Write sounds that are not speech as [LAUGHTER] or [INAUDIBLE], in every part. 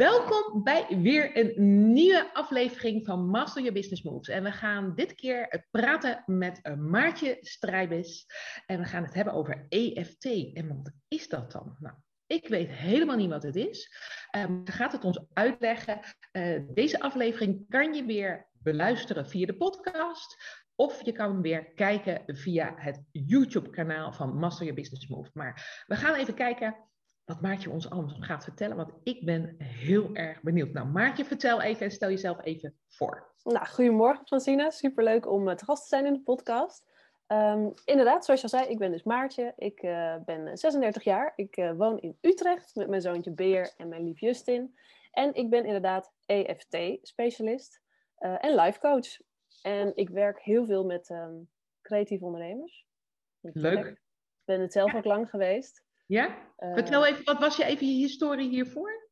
Welkom bij weer een nieuwe aflevering van Master Your Business Moves. En we gaan dit keer praten met Maartje Strijbis. En we gaan het hebben over EFT. En wat is dat dan? Nou, ik weet helemaal niet wat het is. Um, ze gaat het ons uitleggen. Uh, deze aflevering kan je weer beluisteren via de podcast. Of je kan weer kijken via het YouTube-kanaal van Master Your Business Move. Maar we gaan even kijken wat Maartje ons allemaal gaat vertellen, want ik ben heel erg benieuwd. Nou, Maartje, vertel even en stel jezelf even voor. Nou, goedemorgen Francine, superleuk om uh, te gast te zijn in de podcast. Um, inderdaad, zoals je al zei, ik ben dus Maartje. Ik uh, ben 36 jaar. Ik uh, woon in Utrecht met mijn zoontje Beer en mijn lief Justin. En ik ben inderdaad EFT-specialist en life coach. En ik werk heel veel met um, creatieve ondernemers. Leuk. Ik ben het zelf ook lang geweest. Ja? Uh, Vertel even, wat was je even je historie hiervoor?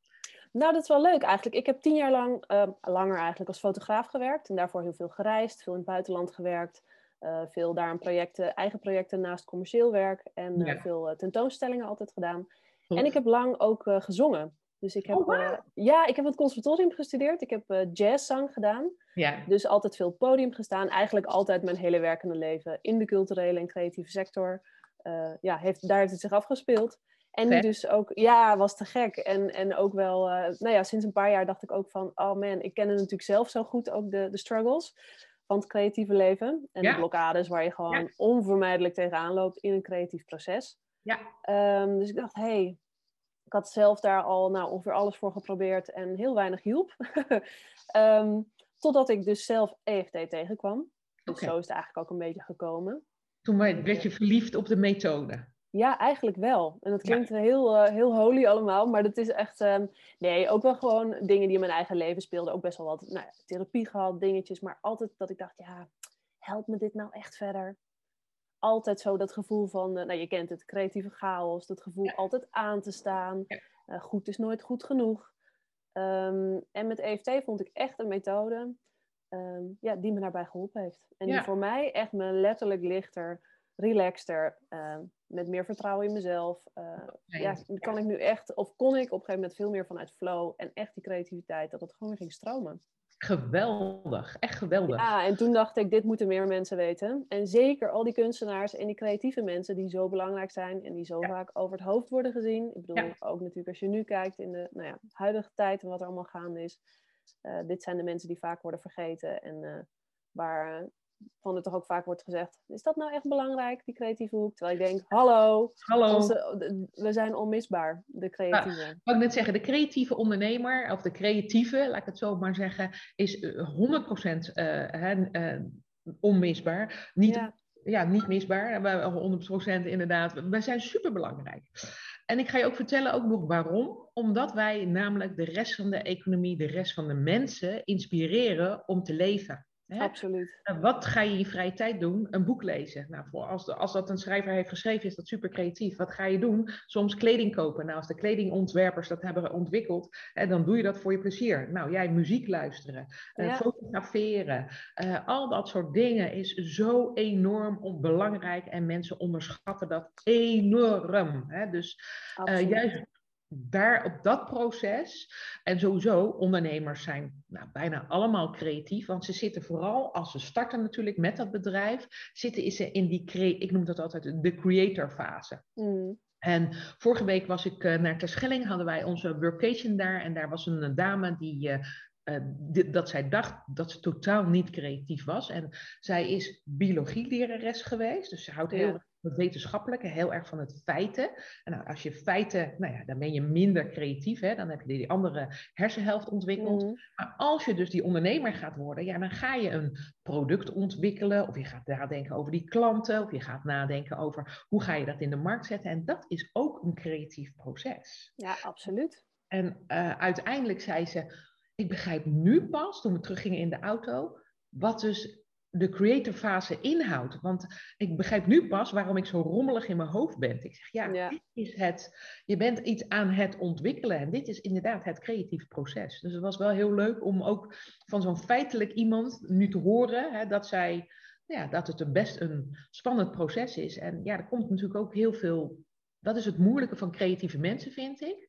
Nou, dat is wel leuk eigenlijk. Ik heb tien jaar lang, uh, langer eigenlijk, als fotograaf gewerkt. En daarvoor heel veel gereisd, veel in het buitenland gewerkt. Uh, veel daar aan projecten, eigen projecten naast commercieel werk. En ja. veel tentoonstellingen altijd gedaan. En ik heb lang ook gezongen. Dus ik heb, oh, wow. ja, ik heb het conservatorium gestudeerd. Ik heb jazzzang gedaan. Ja. Dus altijd veel podium gestaan. Eigenlijk altijd mijn hele werkende leven in de culturele en creatieve sector. Uh, ja, heeft, daar heeft het zich afgespeeld. En dus ook, ja, was te gek. En, en ook wel, uh, nou ja, sinds een paar jaar dacht ik ook van, oh man, ik ken het natuurlijk zelf zo goed, ook de, de struggles van het creatieve leven. En Ja. de blokkades waar je gewoon Ja. onvermijdelijk tegenaan loopt in een creatief proces. Ja. Ehm, dus ik dacht, hé, hey, ik had zelf daar al nou, ongeveer alles voor geprobeerd en heel weinig hielp. [LAUGHS] Ehm, totdat ik dus zelf EFT tegenkwam. Dus zo is het eigenlijk ook een beetje gekomen. Toen werd je verliefd op de methode. Ja, eigenlijk wel. En dat Ja. klinkt heel, eh, heel holy allemaal, maar dat is echt... ehm, nee, ook wel gewoon dingen die in mijn eigen leven speelden. Ook best wel wat nou ja, therapie gehad, dingetjes. Maar altijd dat ik dacht, ja, helpt me dit nou echt verder? Altijd zo dat gevoel van, eh, nou je kent het, creatieve chaos. Dat gevoel Ja. altijd aan te staan. Eh, goed is nooit goed genoeg. Ehm, en met EFT vond ik echt een methode ehm, ja, die me daarbij geholpen heeft. En Ja. die voor mij echt me letterlijk lichter, relaxter, ehm, met meer vertrouwen in mezelf. eh, Nee, ja, dan kan ik nu echt, of kon ik op een gegeven moment veel meer vanuit flow en echt die creativiteit, dat het gewoon weer ging stromen. Geweldig, echt geweldig. Ja, en toen dacht ik, dit moeten meer mensen weten. En zeker al die kunstenaars en die creatieve mensen die zo belangrijk zijn en die zo Ja. vaak over het hoofd worden gezien. Ik bedoel, Ja. ook natuurlijk als je nu kijkt in de nou ja, huidige tijd en wat er allemaal gaande is. Eh, dit zijn de mensen die vaak worden vergeten en uh, waar uh, van er toch ook vaak wordt gezegd, is dat nou echt belangrijk, die creatieve hoek? Terwijl ik denk, hallo, Hallo. onze, we zijn onmisbaar, de creatieve. Ik wou net zeggen, de creatieve ondernemer, of de creatieve, laat ik het zo maar zeggen, is eh, 100% uh, hè, uh, onmisbaar. Niet, ja. ja. niet misbaar, maar 100% inderdaad. Wij zijn superbelangrijk. En ik ga je ook vertellen ook nog waarom. Omdat wij namelijk de rest van de economie, de rest van de mensen inspireren om te leven. Hè? Absoluut. Wat ga je in je vrije tijd doen? Een boek lezen. Nou, voor als, de, als dat een schrijver heeft geschreven, is dat super creatief. Wat ga je doen? Soms kleding kopen. Nou, als de kledingontwerpers dat hebben ontwikkeld, hè, dan doe je dat voor je plezier. Nou, jij muziek luisteren, uh, ja. fotograferen. Uh, al dat soort dingen is zo enorm belangrijk en mensen onderschatten dat enorm. Hè? Dus uh, juist daar op dat proces, en sowieso, ondernemers zijn nou, bijna allemaal creatief, want ze zitten vooral, als ze starten natuurlijk met dat bedrijf, zitten ze in die, ik noem dat altijd de creator fase. Mm. En vorige week was ik uh, naar Terschelling, hadden wij onze workation daar, en daar was een dame die... Uh, uh, dit, dat zij dacht dat ze totaal niet creatief was. En zij is biologielerares geweest, dus ze houdt heel erg het wetenschappelijke, heel erg van het feiten. En nou, als je feiten, nou ja, dan ben je minder creatief, hè? dan heb je die andere hersenhelft ontwikkeld. Mm. Maar als je dus die ondernemer gaat worden, ja, dan ga je een product ontwikkelen, of je gaat nadenken over die klanten, of je gaat nadenken over hoe ga je dat in de markt zetten. En dat is ook een creatief proces. Ja, absoluut. En uh, uiteindelijk zei ze, ik begrijp nu pas, toen we teruggingen in de auto, wat dus de creator fase inhoudt. Want ik begrijp nu pas waarom ik zo rommelig in mijn hoofd ben. Ik zeg, ja, ja, dit is het. Je bent iets aan het ontwikkelen. En dit is inderdaad het creatieve proces. Dus het was wel heel leuk om ook van zo'n feitelijk iemand nu te horen hè, dat zij, ja, dat het een best een spannend proces is. En ja, er komt natuurlijk ook heel veel. Dat is het moeilijke van creatieve mensen, vind ik.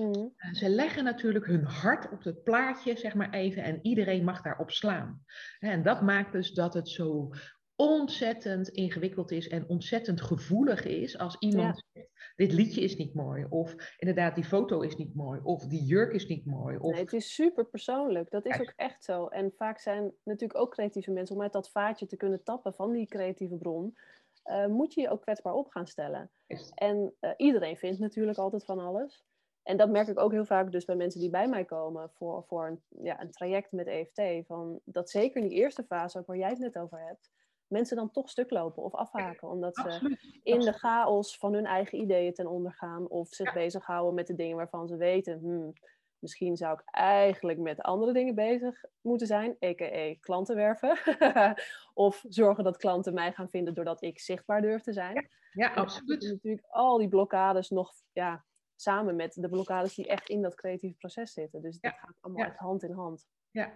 Mhm. Ze leggen natuurlijk hun hart op het plaatje, zeg maar even, en iedereen mag daarop slaan. En dat maakt dus dat het zo ontzettend ingewikkeld is en ontzettend gevoelig is als iemand zegt, dit liedje is niet mooi, of inderdaad die foto is niet mooi, of die jurk is niet mooi. Of... Nee, het is super persoonlijk. Dat is ook echt zo. En vaak zijn natuurlijk ook creatieve mensen, om uit dat vaatje te kunnen tappen van die creatieve bron, eh, moet je je ook kwetsbaar op gaan stellen. En eh, iedereen vindt natuurlijk altijd van alles. En dat merk ik ook heel vaak dus bij mensen die bij mij komen voor, voor een, ja, een traject met EFT. Van dat zeker in die eerste fase, ook waar jij het net over hebt, mensen dan toch stuk lopen of afhaken. Omdat ze Absoluut. in de chaos van hun eigen ideeën ten onder gaan. Of zich Ja. bezighouden met de dingen waarvan ze weten, hmm, misschien zou ik eigenlijk met andere dingen bezig moeten zijn, a.k.a. klanten werven. [LAUGHS] of zorgen dat klanten mij gaan vinden doordat ik zichtbaar durf te zijn. Ja, dan absoluut. natuurlijk al die blokkades nog ja, samen met de blokkades die echt in dat creatieve proces zitten. Dus dat Ja, gaat allemaal echt hand in hand. Ja.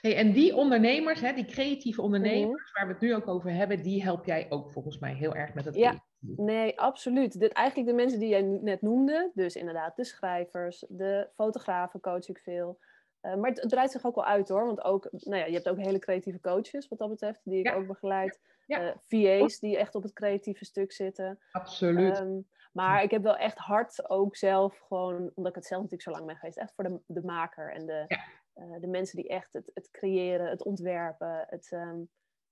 Hey, en die ondernemers, hè, die creatieve Mhm. ondernemers, waar we het nu ook over hebben, die help jij ook volgens mij heel erg met het Ja. creatieve. Nee, absoluut. Dit, eigenlijk de mensen die jij net noemde, dus inderdaad de schrijvers, de fotografen coach ik veel. Eh, maar het, het breidt zich ook wel uit hoor, want ook, nou ja, je hebt ook hele creatieve coaches wat dat betreft, die ik Ja. ook begeleid. Ja. Eh, VA's die echt op het creatieve stuk zitten. Absoluut. Ehm, maar ik heb wel echt hard ook zelf gewoon, omdat ik het zelf natuurlijk zo lang ben geweest, echt voor de, de maker en de, Ja. eh, de mensen die echt het, het creëren, het ontwerpen, het, ehm,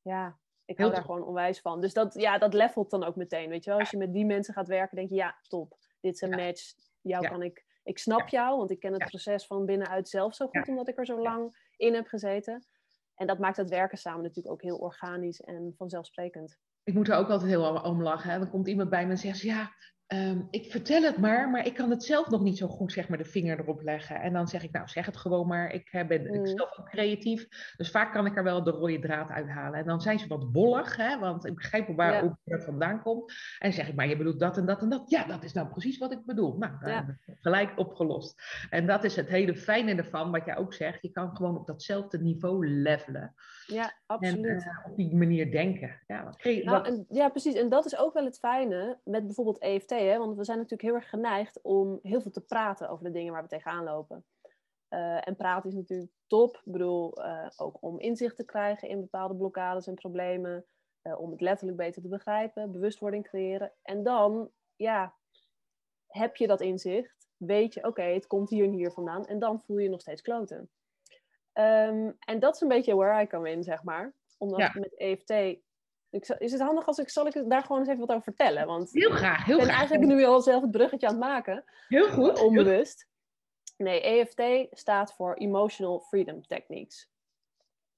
ja, ik hou daar gewoon onwijs van. Dus dat, ja, dat levelt dan ook meteen, weet je wel. Als je met die mensen gaat werken, denk je, ja, top, dit is een Ja. match, jou Ja. kan ik, ik snap jou, want ik ken het proces van binnenuit zelf zo goed, omdat ik er zo lang in heb gezeten. En dat maakt het werken samen natuurlijk ook heel organisch en vanzelfsprekend. Ik moet er ook altijd heel om- lachen. Hè. Dan komt iemand bij me en zegt ze, ja, ehm, ik vertel het maar, maar ik kan het zelf nog niet zo goed zeg maar de vinger erop leggen. En dan zeg ik, nou zeg het gewoon maar. Ik eh, ben ik Mm. zelf ook creatief, dus vaak kan ik er wel de rode draad uithalen. En dan zijn ze wat bollig, hè, want ik begrijp waar Ja. dat vandaan komt. En zeg ik, maar je bedoelt dat en dat en dat. Ja, dat is nou precies wat ik bedoel. Nou, dan Ja. gelijk opgelost. En dat is het hele fijne ervan, wat jij ook zegt. Je kan gewoon op datzelfde niveau levelen. Ja, En absoluut. eh, op die manier denken. Ja, wat Nou, wat- en, ja, precies. En dat is ook wel het fijne met bijvoorbeeld EFT. Hè? Want we zijn natuurlijk heel erg geneigd om heel veel te praten over de dingen waar we tegenaan lopen. Eh, en praten is natuurlijk top. Ik bedoel, eh, ook om inzicht te krijgen in bepaalde blokkades en problemen. eh, om het letterlijk beter te begrijpen, bewustwording creëren. En dan, ja, heb je dat inzicht. Weet je, oké, het komt hier en hier vandaan. En dan voel je je nog steeds kloten. Ehm, en dat is een beetje where I come in, zeg maar. Omdat Ja. met EFT ik is het handig als ik, zal ik daar gewoon eens even wat over vertellen? Want Heel graag, heel ik ben graag. eigenlijk nu al zelf het bruggetje aan het maken, Heel goed. eh, onbewust. Nee, EFT staat voor Emotional Freedom Techniques.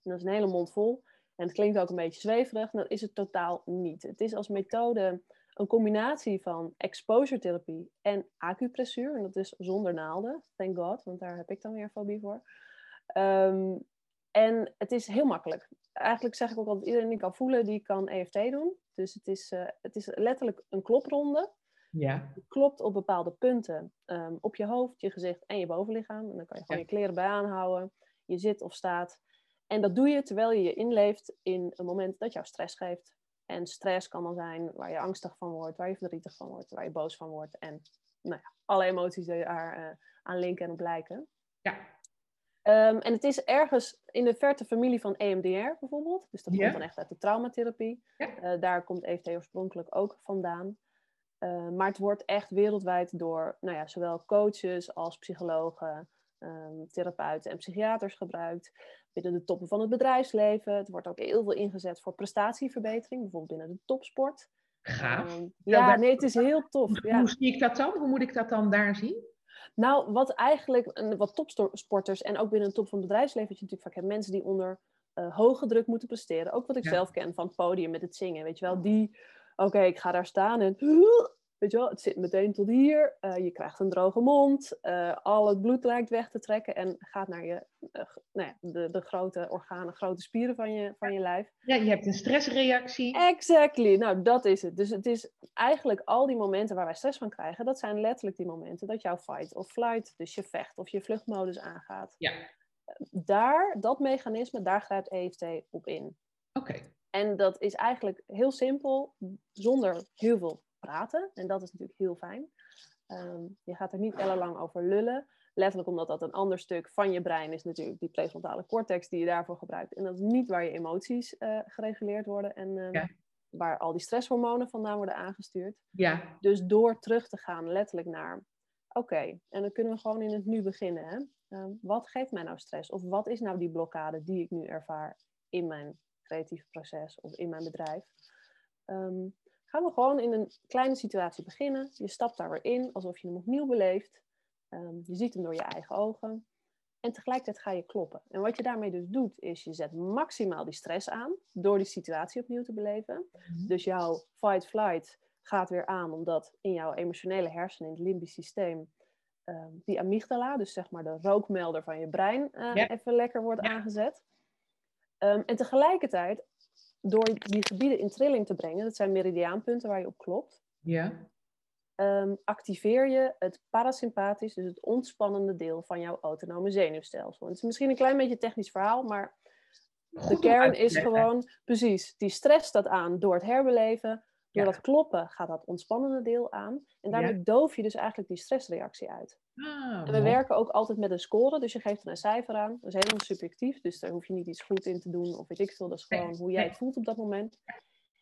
En dat is een hele mond vol. En het klinkt ook een beetje zweverig, maar dat is het totaal niet. Het is als methode een combinatie van exposure therapie en acupressuur. En dat is zonder naalden, thank god, want daar heb ik dan weer fobie voor. Ehm, en het is heel makkelijk. Eigenlijk zeg ik ook altijd, iedereen die kan voelen, die kan EFT doen. Dus het is, eh, het is letterlijk een klopronde. Ja, Je klopt op bepaalde punten ehm, op je hoofd, je gezicht en je bovenlichaam. En dan kan je gewoon Ja. je kleren bij aanhouden. Je zit of staat. En dat doe je terwijl je je inleeft in een moment dat jou stress geeft. En stress kan dan zijn waar je angstig van wordt, waar je verdrietig van wordt, waar je boos van wordt. En nou ja, alle emoties die daar eh, aan linken en op lijken. ja, Ehm, en het is ergens in de verte familie van EMDR bijvoorbeeld. Dus dat komt dan echt uit de traumatherapie. Eh, daar komt EFT oorspronkelijk ook vandaan. Eh, maar het wordt echt wereldwijd door nou ja, zowel coaches als psychologen, ehm, therapeuten en psychiaters gebruikt. Binnen de toppen van het bedrijfsleven. Het wordt ook heel veel ingezet voor prestatieverbetering, bijvoorbeeld binnen de topsport. gaaf. Ehm, Ja, nee, het is heel tof. Ja. Hoe zie ik dat dan? Hoe moet ik dat dan daar zien? Nou, wat eigenlijk, een- wat topsporters en ook binnen de top van het bedrijfsleven, dat je natuurlijk vaak hebt mensen die onder eh, hoge druk moeten presteren. Ook wat ik Ja. zelf ken van het podium met het zingen, weet je wel. Die, oké, ik ga daar staan en, weet je wel, het zit meteen tot hier. Eh, je krijgt een droge mond, eh, al het bloed lijkt weg te trekken en gaat naar je, eh, nou ja, de, de grote organen, grote spieren van je, van je lijf. Ja, je hebt een stressreactie. Exactly, nou dat is het. Dus het is eigenlijk al die momenten waar wij stress van krijgen, dat zijn letterlijk die momenten dat jouw fight of flight, dus je vecht of je vluchtmodus aangaat. Ja. Daar, dat mechanisme, daar grijpt EFT op in. Oké, En dat is eigenlijk heel simpel, zonder heel veel praten. En dat is natuurlijk heel fijn. Ehm, je gaat er niet ellenlang over lullen. Letterlijk omdat dat een ander stuk van je brein is natuurlijk die prefrontale cortex die je daarvoor gebruikt. En dat is niet waar je emoties uh, gereguleerd worden en ehm, waar al die stresshormonen vandaan worden aangestuurd. Ja. Dus door terug te gaan letterlijk naar, oké, en dan kunnen we gewoon in het nu beginnen. Hè? Ehm, wat geeft mij nou stress? Of wat is nou die blokkade die ik nu ervaar in mijn creatieve proces of in mijn bedrijf? Um, gaan we gewoon in een kleine situatie beginnen. Je stapt daar weer in alsof je hem opnieuw beleeft. Ehm, je ziet hem door je eigen ogen. En tegelijkertijd ga je kloppen. En wat je daarmee dus doet, is je zet maximaal die stress aan door die situatie opnieuw te beleven. Mhm. Dus jouw fight-flight gaat weer aan, omdat in jouw emotionele hersenen, in het limbisch systeem, Ehm, die amygdala, dus zeg maar de rookmelder van je brein, uh, even lekker wordt aangezet. Um, en tegelijkertijd, door die gebieden in trilling te brengen, dat zijn meridiaanpunten waar je op klopt, ja. Um, activeer je het parasympathisch, dus het ontspannende deel van jouw autonome zenuwstelsel. het is misschien een klein beetje een technisch verhaal, maar de kern is gewoon, precies, die stress staat aan door het herbeleven door dat kloppen gaat dat ontspannende deel aan. En daarmee doof je dus eigenlijk die stressreactie uit. Ah, en we werken ook altijd met een score, dus je geeft er een cijfer aan. Dat is helemaal subjectief, dus daar hoef je niet iets goed in te doen of weet ik veel. Dat is gewoon hoe jij het voelt op dat moment.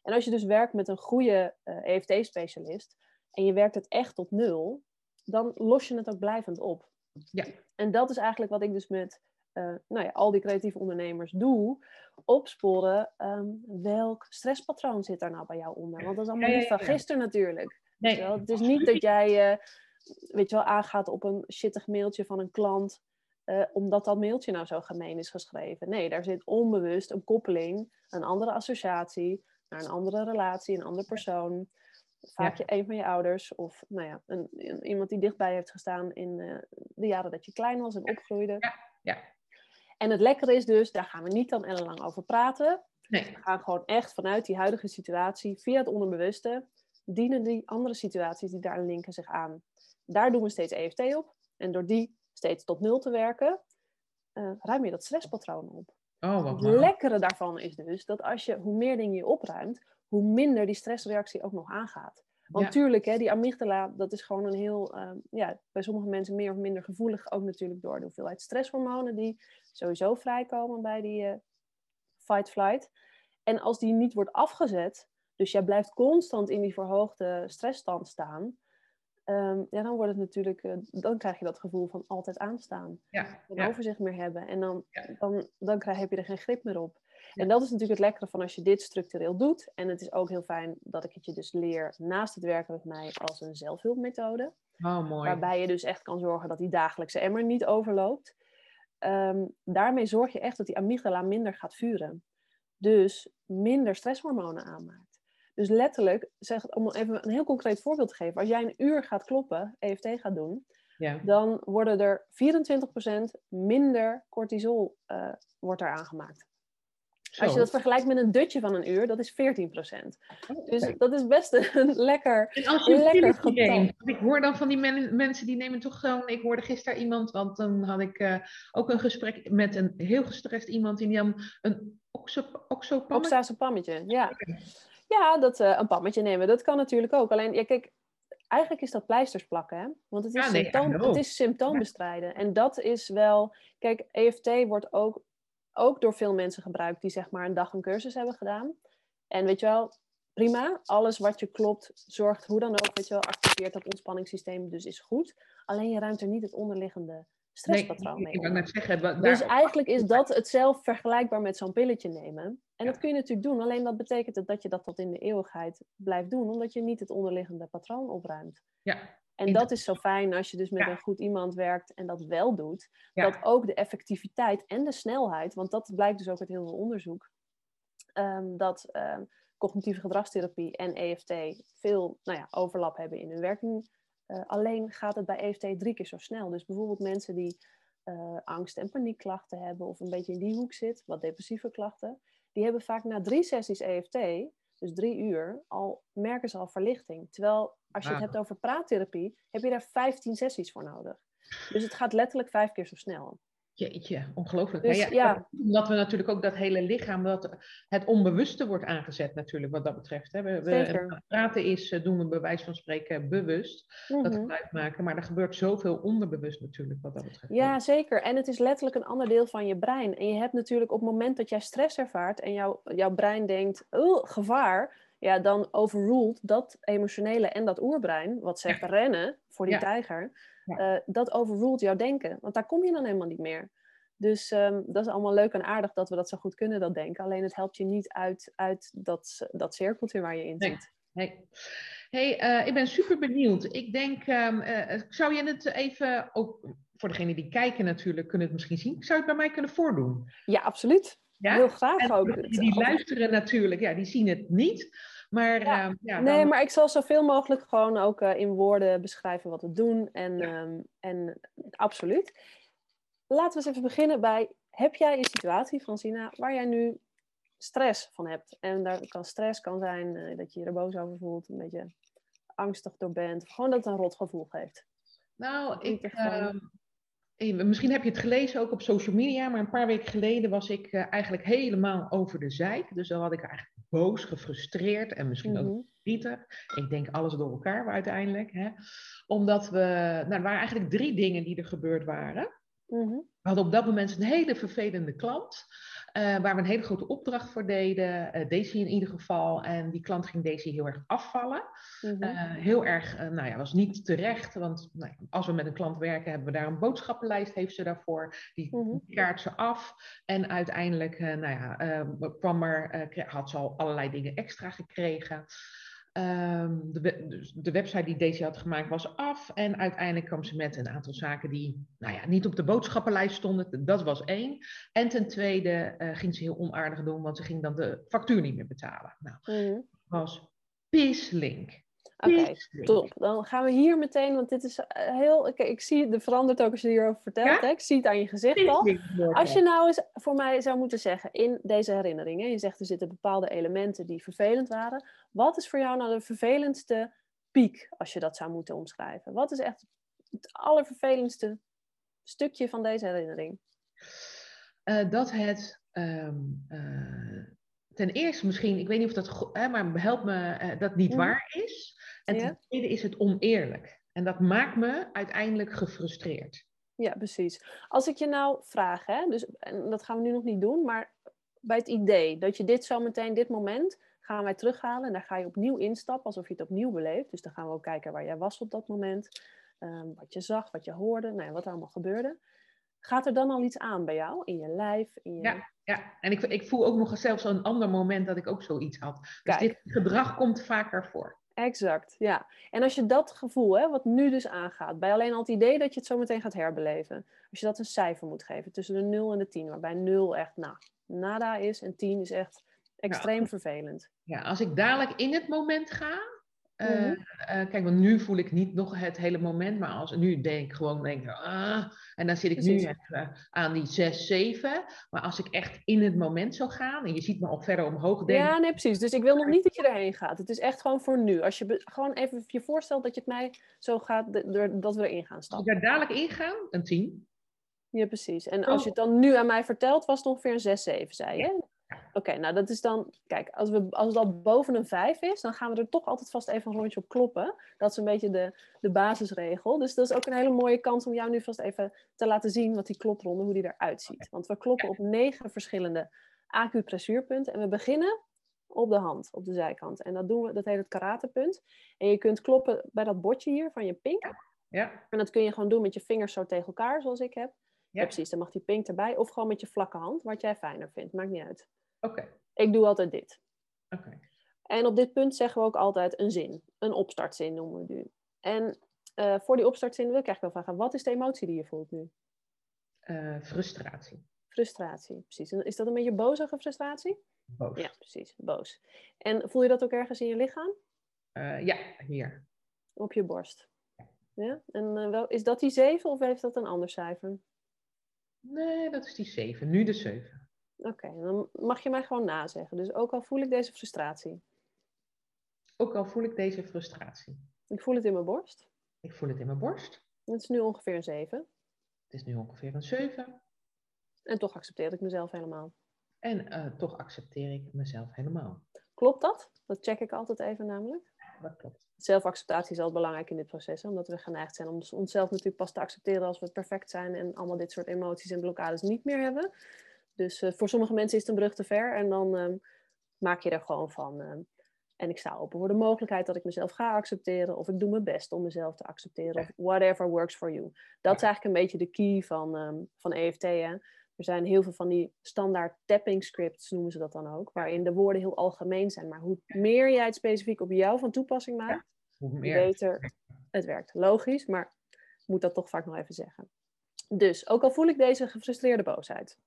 En als je dus werkt met een goede uh, eh, EFT-specialist en je werkt het echt tot nul, dan los je het ook blijvend op. Ja. En dat is eigenlijk wat ik dus met uh, nou ja, al die creatieve ondernemers doe, opsporen ehm, welk stresspatroon zit daar nou bij jou onder. Want dat is allemaal niet van gisteren natuurlijk. Nee. Het is niet dat jij uh, weet je wel, aangaat op een shittig mailtje van een klant, uh, omdat dat mailtje nou zo gemeen is geschreven. Nee, daar zit onbewust een koppeling, een andere associatie naar een andere relatie, een andere persoon. Vaak je, een van je ouders of nou ja, een, iemand die dichtbij heeft gestaan in de jaren dat je klein was en opgroeide. Ja, ja. En het lekkere is dus, daar gaan we niet dan ellenlang over praten. Nee. We gaan gewoon echt vanuit die huidige situatie, via het onderbewuste, dienen die andere situaties die daar linken zich aan. Daar doen we steeds EFT op. En door die steeds tot nul te werken, uh, ruim je dat stresspatroon op. Oh, wat het lekkere daarvan is dus dat als je, hoe meer dingen je opruimt, hoe minder die stressreactie ook nog aangaat. Want natuurlijk, hè, die amygdala, dat is gewoon een heel, ehm, ja, bij sommige mensen meer of minder gevoelig, ook natuurlijk door de hoeveelheid stresshormonen die sowieso vrijkomen bij die uh, fight-flight. En als die niet wordt afgezet, dus jij blijft constant in die verhoogde stressstand staan, ehm, ja, dan wordt het natuurlijk, uh, dan krijg je dat gevoel van altijd aanstaan. Ja, geen overzicht meer hebben. En dan, dan, dan krijg, heb je er geen grip meer op. En dat is natuurlijk het lekkere van als je dit structureel doet. En het is ook heel fijn dat ik het je dus leer naast het werken met mij als een zelfhulpmethode. Oh, mooi. Waarbij je dus echt kan zorgen dat die dagelijkse emmer niet overloopt. Ehm, daarmee zorg je echt dat die amygdala minder gaat vuren. Dus minder stresshormonen aanmaakt. Dus letterlijk, zeg, om even een heel concreet voorbeeld te geven. Als jij een uur gaat kloppen, EFT gaat doen, ja. dan worden er 24% minder cortisol uh, wordt er aangemaakt. Als je dat vergelijkt met een dutje van een uur, dat is 14% Dus dat is best een [LAUGHS] lekker, en als je lekker getal. Ik hoor dan van die mensen die nemen toch gewoon... Ik hoorde gisteren iemand, want dan had ik uh, ook een gesprek met een heel gestrest iemand... die nam een oxopammetje. Oxazopammetje, ja. Ja, dat, uh, een pammetje nemen, dat kan natuurlijk ook. Alleen, ja, kijk, eigenlijk is dat pleisters plakken, hè? Want het is, ja, nee, symptoom, het is symptoombestrijden. En dat is wel... Kijk, EFT wordt ook ook door veel mensen gebruikt die zeg maar een dag een cursus hebben gedaan. En weet je wel, prima. Alles wat je klopt, zorgt hoe dan ook, weet je wel, activeert dat ontspanningssysteem, dus is goed. Alleen je ruimt er niet het onderliggende stresspatroon mee. Ik net zeggen, dus eigenlijk is dat het zelf vergelijkbaar met zo'n pilletje nemen. En dat kun je natuurlijk doen, alleen dat betekent dat je dat tot in de eeuwigheid blijft doen, omdat je niet het onderliggende patroon opruimt. Ja. En dat is zo fijn als je dus met een goed iemand werkt en dat wel doet. Dat ook de effectiviteit en de snelheid, want dat blijkt dus ook uit heel veel onderzoek, um, dat ehm, cognitieve gedragstherapie en EFT veel nou ja, overlap hebben in hun werking. Uh, alleen gaat het bij EFT drie keer zo snel. Dus bijvoorbeeld mensen die uh, angst- en paniekklachten hebben of een beetje in die hoek zit, wat depressieve klachten, die hebben vaak na drie sessies EFT dus drie uur, al merken ze al verlichting. Terwijl als je het hebt over praattherapie, heb je daar 15 sessies voor nodig. Dus het gaat letterlijk vijf keer zo snel. Jeetje, ongelooflijk. Dus, ja, ja. Omdat we natuurlijk ook dat hele lichaam, dat het onbewuste wordt aangezet natuurlijk wat dat betreft. Hè. We, praten is, eh, doen we bij wijze van spreken bewust, dat Mhm. geluid maken. Maar er gebeurt zoveel onderbewust natuurlijk wat dat betreft. Ja, zeker. En het is letterlijk een ander deel van je brein. En je hebt natuurlijk op het moment dat jij stress ervaart en jouw, jouw brein denkt, oh, gevaar, ja, dan overruled dat emotionele en dat oerbrein, wat zegt rennen voor die Ja. tijger, Ja. eh, dat overruled jouw denken. Want daar kom je dan helemaal niet meer. Dus ehm, dat is allemaal leuk en aardig dat we dat zo goed kunnen, dat denken. Alleen het helpt je niet uit, uit dat, dat cirkeltje waar je in Nee. zit. Hey, hey eh, ik ben super benieuwd. Ik denk, eh, zou je het even, ook voor degenen die kijken natuurlijk, kunnen het misschien zien. Zou je het bij mij kunnen voordoen? Ja, absoluut. Ja? Heel graag En ook. degenen die luisteren natuurlijk, ja, die zien het niet. Maar Ja. ehm, ja, Nee, dan- maar ik zal zoveel mogelijk gewoon ook eh, in woorden beschrijven wat we doen. En, Ja. ehm, en absoluut. Laten we eens even beginnen bij, heb jij een situatie, Francina, waar jij nu stress van hebt? En daar kan stress kan zijn eh, dat je je er boos over voelt, een beetje angstig door bent. Of gewoon dat het een rot gevoel geeft. Nou, ik, misschien heb je het gelezen ook op social media, maar een paar weken geleden was ik eh, eigenlijk helemaal over de zeik. Dus dan had ik eigenlijk boos, gefrustreerd en misschien ook Mhm. verdrietig. Ik denk alles door elkaar uiteindelijk. Hè? Omdat we, nou, er waren eigenlijk drie dingen die er gebeurd waren. Mhm. We hadden op dat moment een hele vervelende klant. Eh, waar we een hele grote opdracht voor deden. eh Daisy in ieder geval. En die klant ging Daisy heel erg afvallen. Mhm. Eh, heel erg, nou ja, was niet terecht. Want nou, als we met een klant werken, hebben we daar een boodschappenlijst, heeft ze daarvoor. Die Mhm. kaart ze af. En uiteindelijk, nou ja, kwam er, had ze al allerlei dingen extra gekregen. Ehm, de, we- dus de website die Daisy had gemaakt was af. En uiteindelijk kwam ze met een aantal zaken die nou ja, niet op de boodschappenlijst stonden. Dat was één. En ten tweede eh, ging ze heel onaardig doen, want ze ging dan de factuur niet meer betalen. Nou, Mhm. was pislink. Oké. Top. Dan gaan we hier meteen, want dit is eh, heel. Ik, ik zie het verandert ook als je hierover vertelt. Ja? Hè? Ik zie het aan je gezicht al. Als je nou eens voor mij zou moeten zeggen in deze herinneringen, je zegt er zitten bepaalde elementen die vervelend waren. Wat is voor jou nou de vervelendste piek als je dat zou moeten omschrijven? Wat is echt het allervervelendste stukje van deze herinnering? Eh, dat het ehm, eh, ten eerste misschien, ik weet niet of dat, hè, maar help me, dat niet Mhm. waar is. En Ja. ten tweede is het oneerlijk. En dat maakt me uiteindelijk gefrustreerd. Ja, precies. Als ik je nou vraag, hè, dus, en dat gaan we nu nog niet doen, maar bij het idee dat je dit zo meteen, dit moment, gaan wij terughalen en daar ga je opnieuw instappen, alsof je het opnieuw beleeft. Dus dan gaan we ook kijken waar jij was op dat moment, ehm, wat je zag, wat je hoorde, nou ja, wat er allemaal gebeurde. Gaat er dan al iets aan bij jou, in je lijf? In je... Ja, ja. en ik, ik voel ook nog zelfs een ander moment dat ik ook zoiets had. Dus Kijk. dit gedrag komt vaker voor. Exact, ja. En als je dat gevoel, hè, wat nu dus aangaat, bij alleen al het idee dat je het zo meteen gaat herbeleven, als je dat een cijfer moet geven tussen de 0 en de 10, waarbij 0 echt nou, nada is en 10 is echt extreem vervelend. Ja, als ik dadelijk in het moment ga. Eh, Mhm. eh, kijk, want nu voel ik niet nog het hele moment, maar als nu denk ik gewoon, denk ah, en dan zit ik Precies. nu even aan die 6, 7. Maar als ik echt in het moment zou gaan, en je ziet me al verder omhoog denken, Ja, nee, precies. Dus ik wil nog niet dat je erheen gaat. Het is echt gewoon voor nu. Als je gewoon even je voorstelt dat je het mij zo gaat, dat we erin gaan als ik stappen. daar dadelijk in ga, een 10. Ja, precies. En Oh. als je het dan nu aan mij vertelt, was het ongeveer een 6, 7, zei je? Oké, nou dat is dan, kijk, als, we, als het al boven een 5 is, dan gaan we er toch altijd vast even een rondje op kloppen. Dat is een beetje de, de basisregel. Dus dat is ook een hele mooie kans om jou nu vast even te laten zien wat die klopronde, hoe die eruit ziet. Want we kloppen op negen verschillende acupressuurpunten en we beginnen op de hand, op de zijkant. En dat doen we, dat heet het karatepunt. En je kunt kloppen bij dat bordje hier van je pink. Ja, En dat kun je gewoon doen met je vingers zo tegen elkaar, zoals ik heb. Ja, ja. precies. Dan mag die pink erbij. Of gewoon met je vlakke hand, wat jij fijner vindt. Maakt niet uit. Oké, Ik doe altijd dit. oké. En op dit punt zeggen we ook altijd een zin. Een opstartzin noemen we nu. En eh, voor die opstartzin wil ik eigenlijk wel vragen, wat is de emotie die je voelt nu? Eh, frustratie, Frustratie, precies. En is dat een beetje bozige frustratie? boos. Ja, precies. Boos. En voel je dat ook ergens in je lichaam? Eh, ja, hier. Op je borst? Ja? En wel, is dat die 7 of heeft dat een ander cijfer? Nee, dat is die 7. Nu de 7. Oké, dan mag je mij gewoon nazeggen. Dus ook al voel ik deze frustratie. Ook al voel ik deze frustratie. Ik voel het in mijn borst. Ik voel het in mijn borst. Het is nu ongeveer een 7. Het is nu ongeveer een 7. En toch accepteer ik mezelf helemaal. En eh, toch accepteer ik mezelf helemaal. Klopt dat? Dat check ik altijd even namelijk. Dat klopt. Zelfacceptatie is altijd belangrijk in dit proces, hè, omdat we geneigd zijn om onszelf natuurlijk pas te accepteren als we perfect zijn en allemaal dit soort emoties en blokkades niet meer hebben. Dus eh, voor sommige mensen is het een brug te ver en dan ehm, maak je er gewoon van. ehm, en ik sta open voor de mogelijkheid dat ik mezelf ga accepteren, of ik doe mijn best om mezelf te accepteren, of whatever works for you. Dat is eigenlijk een beetje de key van, ehm, van EFT. Hè. Er zijn heel veel van die standaard tapping scripts, noemen ze dat dan ook, waarin de woorden heel algemeen zijn. Maar hoe meer jij het specifiek op jou van toepassing maakt, Hoe hoe meer. beter het werkt. Logisch, maar ik moet dat toch vaak nog even zeggen. Dus, ook al voel ik deze gefrustreerde boosheid.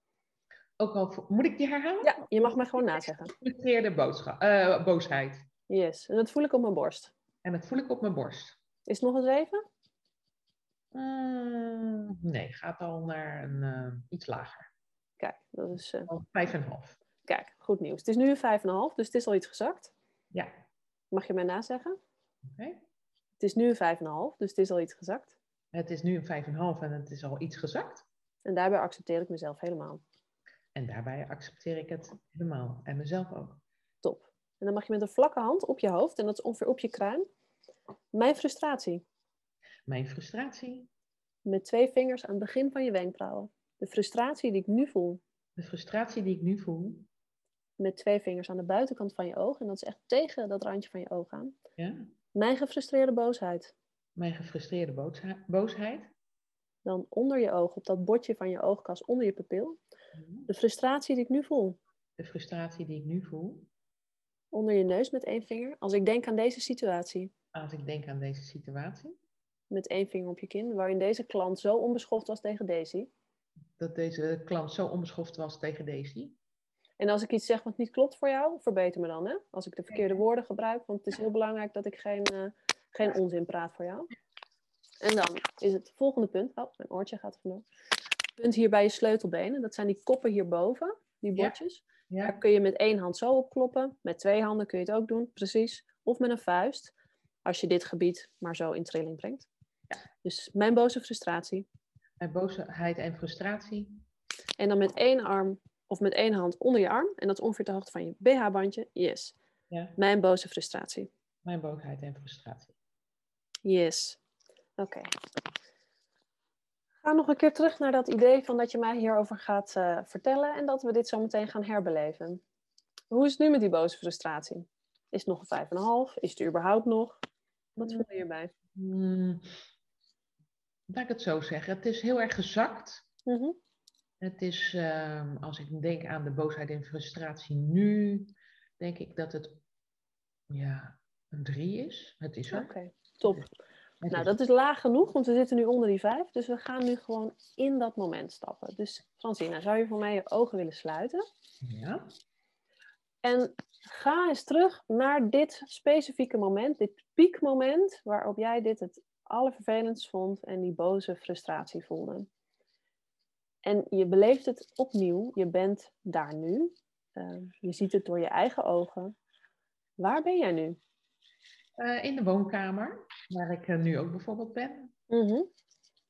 Ook al moet ik die herhalen? Ja, je mag mij gewoon nazeggen. Gefrustreerde boodschap, eh, boosheid. Yes, en dat voel ik op mijn borst. En dat voel ik op mijn borst. Is het nog een zeven? Mm, nee, gaat al naar een eh, iets lager. Kijk, dat is, eh, vijf en half. kijk, goed nieuws. Het is nu een vijf en een half, dus het is al iets gezakt. Ja, Mag je mij nazeggen? oké. Het is nu een vijf en een half, dus het is al iets gezakt. Het is nu een vijf en een half en het is al iets gezakt. En daarbij accepteer ik mezelf helemaal. En daarbij accepteer ik het helemaal. En mezelf ook. Top. En dan mag je met een vlakke hand op je hoofd, en dat is ongeveer op je kruin, mijn frustratie. Mijn frustratie, Met twee vingers aan het begin van je wenkbrauwen. De frustratie die ik nu voel. de frustratie die ik nu voel. Met twee vingers aan de buitenkant van je oog. En dat is echt tegen dat randje van je oog aan. Ja? Mijn gefrustreerde boosheid. Mijn gefrustreerde boosheid. Dan onder je oog, op dat bordje van je oogkas, onder je pupil. De frustratie die ik nu voel. De frustratie die ik nu voel. Onder je neus met één vinger. Als ik denk aan deze situatie. Als ik denk aan deze situatie. Met één vinger op je kin. Waarin deze klant zo onbeschoft was tegen Daisy. Dat deze klant zo onbeschoft was tegen Daisy. En als ik iets zeg wat niet klopt voor jou, verbeter me dan. Hè? Als ik de verkeerde woorden gebruik. Want het is heel belangrijk dat ik geen, eh, geen onzin praat voor jou. En dan is het volgende punt. Oh, mijn oortje gaat vandoor. Punt hier bij je sleutelbenen. Dat zijn die koppen hierboven. Die Ja. bordjes. Daar Ja? kun je met één hand zo op kloppen. Met twee handen kun je het ook doen, precies. Of met een vuist. Als je dit gebied maar zo in trilling brengt. Dus mijn boze frustratie. Mijn boosheid en frustratie. En dan met één arm of met één hand onder je arm. En dat is ongeveer de hoogte van je BH-bandje. Yes. Ja? Mijn boze frustratie. Mijn boosheid en frustratie. Yes. Oké. Ga nog een keer terug naar dat idee van dat je mij hierover gaat eh, vertellen. En dat we dit zo meteen gaan herbeleven. Hoe is het nu met die boze frustratie? Is het nog een vijf en een half? Is het er überhaupt nog? Wat voel je hierbij? Hmm, laat ik het zo zeggen. Het is heel erg gezakt. Mhm. Het is, ehm, als ik denk aan de boosheid en frustratie nu, denk ik dat het ja, een drie is. Het is. Oké, top. Nou, dat is laag genoeg, want we zitten nu onder die vijf. Dus we gaan nu gewoon in dat moment stappen. Dus Francina, zou je voor mij je ogen willen sluiten? Ja, En ga eens terug naar dit specifieke moment, dit piekmoment, waarop jij dit het allervervelendst vond en die boze frustratie voelde. En je beleeft het opnieuw, je bent daar nu. Eh, je ziet het door je eigen ogen. Waar ben jij nu? Eh, in de woonkamer, waar ik eh, nu ook bijvoorbeeld ben. Mhm.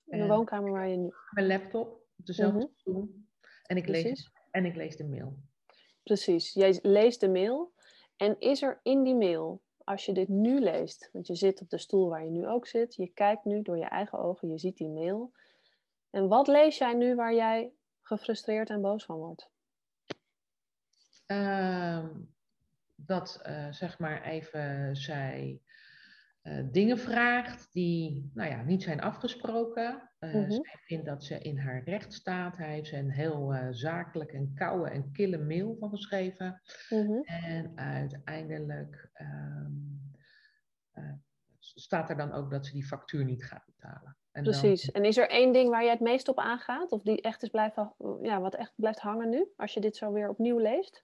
In de woonkamer waar je nu. Mijn laptop op dezelfde Mhm. stoel. En ik, lees, en ik lees de mail. Precies. Jij leest de mail. En is er in die mail, als je dit nu leest, want je zit op de stoel waar je nu ook zit, je kijkt nu door je eigen ogen, je ziet die mail. En wat lees jij nu waar jij gefrustreerd en boos van wordt? Ehm, dat eh, zeg maar even zij eh, dingen vraagt die nou ja, niet zijn afgesproken. Mhm. Zij vindt dat ze in haar recht staat. Hij heeft een heel zakelijk en koude en kille mail van geschreven. Mhm. En uiteindelijk ehm, eh, staat er dan ook dat ze die factuur niet gaat betalen. En dan- Precies. En is er één ding waar jij het meest op aangaat? Of die echt is blijven, ja, wat echt blijft hangen nu, als je dit zo weer opnieuw leest?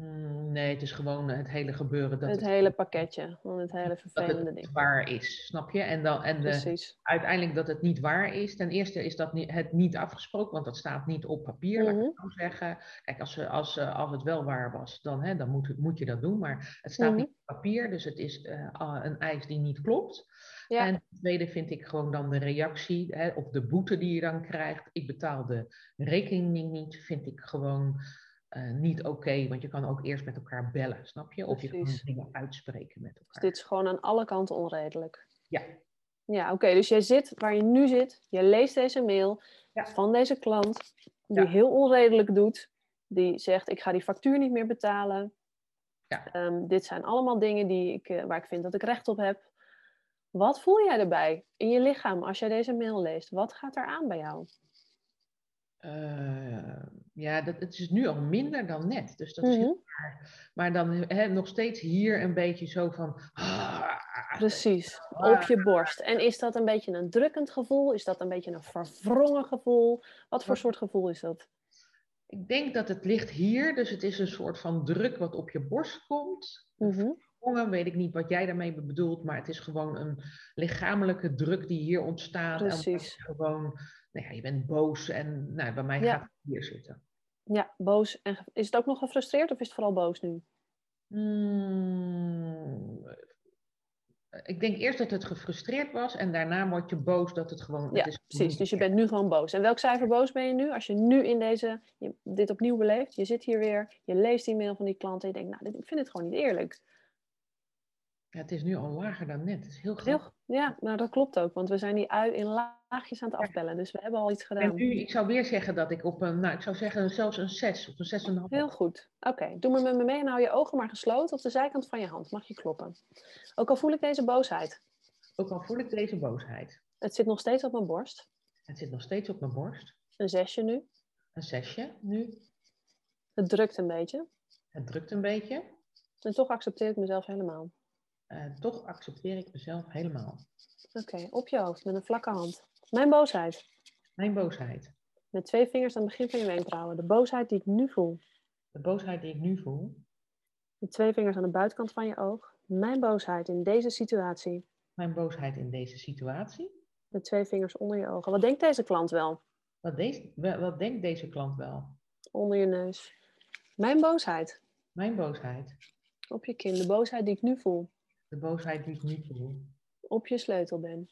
Mm, nee, het is gewoon het hele gebeuren. Dat het het, hele pakketje, van het hele dat vervelende het ding. waar is, snap je? En, dan, en de, uiteindelijk dat het niet waar is. Ten eerste is dat niet, het niet afgesproken, want dat staat niet op papier, laat ik Mhm. zo zeggen. Kijk, als, ze- als, eh, als het wel waar was, dan, hè, dan moet, moet je dat doen. Maar het staat Mhm. niet op papier, dus het is eh, een eis die niet klopt. Ja. En het tweede vind ik gewoon dan de reactie hè, of de boete die je dan krijgt. Ik betaal de rekening niet, vind ik gewoon uh, niet oké. want je kan ook eerst met elkaar bellen, snap je? Of Precies. je kan dingen uitspreken met elkaar. Dus dit is gewoon aan alle kanten onredelijk. Ja. Ja, oké. dus jij zit waar je nu zit, je leest deze mail ja. van deze klant, die heel onredelijk doet, die zegt: Ik ga die factuur niet meer betalen. Ja. Um, dit zijn allemaal dingen die ik, uh, waar ik vind dat ik recht op heb. Wat voel jij erbij in je lichaam als jij deze mail leest? Wat gaat er aan bij jou? Uh, ja, dat, het is nu al minder dan net. Dus dat is heel mhm. raar. Maar dan nog steeds hier een beetje zo van. Ah, Precies, op je borst. En is dat een beetje een drukkend gevoel? Is dat een beetje een verwrongen gevoel? Wat voor soort gevoel is dat? Ik denk dat het ligt hier, dus het is een soort van druk wat op je borst komt. Mm weet ik niet wat jij daarmee bedoelt, maar het is gewoon een lichamelijke druk die hier ontstaat. Precies. En gewoon, nou ja, je bent boos en nou, bij mij gaat het hier zitten. Ja, boos. En is het ook nog gefrustreerd of is het vooral boos nu? Hmm, ik denk eerst dat het gefrustreerd was en daarna word je boos dat het gewoon. Ja, het is precies. Dus je bent nu gewoon boos. En welk cijfer boos ben je nu? Als je nu in deze, je, dit opnieuw beleeft, je zit hier weer, je leest die mail van die klant en je denkt, nou, dit, ik vind het gewoon niet eerlijk. Ja, het is nu al lager dan net. Het is heel groot. ja, maar dat klopt ook, want we zijn die ui in laagjes aan het afbellen. Dus we hebben al iets gedaan. En nu, ik zou weer zeggen dat ik op een, nou, ik zou zeggen zelfs een 6 of een 6,5. Heel goed. Oké, doe maar met me mee en hou je ogen maar gesloten. Op de zijkant van je hand mag je kloppen. Ook al voel ik deze boosheid. Ook al voel ik deze boosheid. Het zit nog steeds op mijn borst. Het zit nog steeds op mijn borst. Een zesje nu. Een zesje nu. Het drukt een beetje. Het drukt een beetje. En toch accepteer ik mezelf helemaal. Uh, toch accepteer ik mezelf helemaal. Oké, op je hoofd met een vlakke hand. Mijn boosheid. Mijn boosheid. Met twee vingers aan het begin van je wenkbrauwen. De boosheid die ik nu voel. De boosheid die ik nu voel. Met twee vingers aan de buitenkant van je oog. Mijn boosheid in deze situatie. Mijn boosheid in deze situatie. Met twee vingers onder je ogen. Wat denkt deze klant wel? Wat, deze, wat denkt deze klant wel? Onder je neus. Mijn boosheid. Mijn boosheid. Op je kin. De boosheid die ik nu voel. De boosheid die ik nu voel. Op je sleutel ben.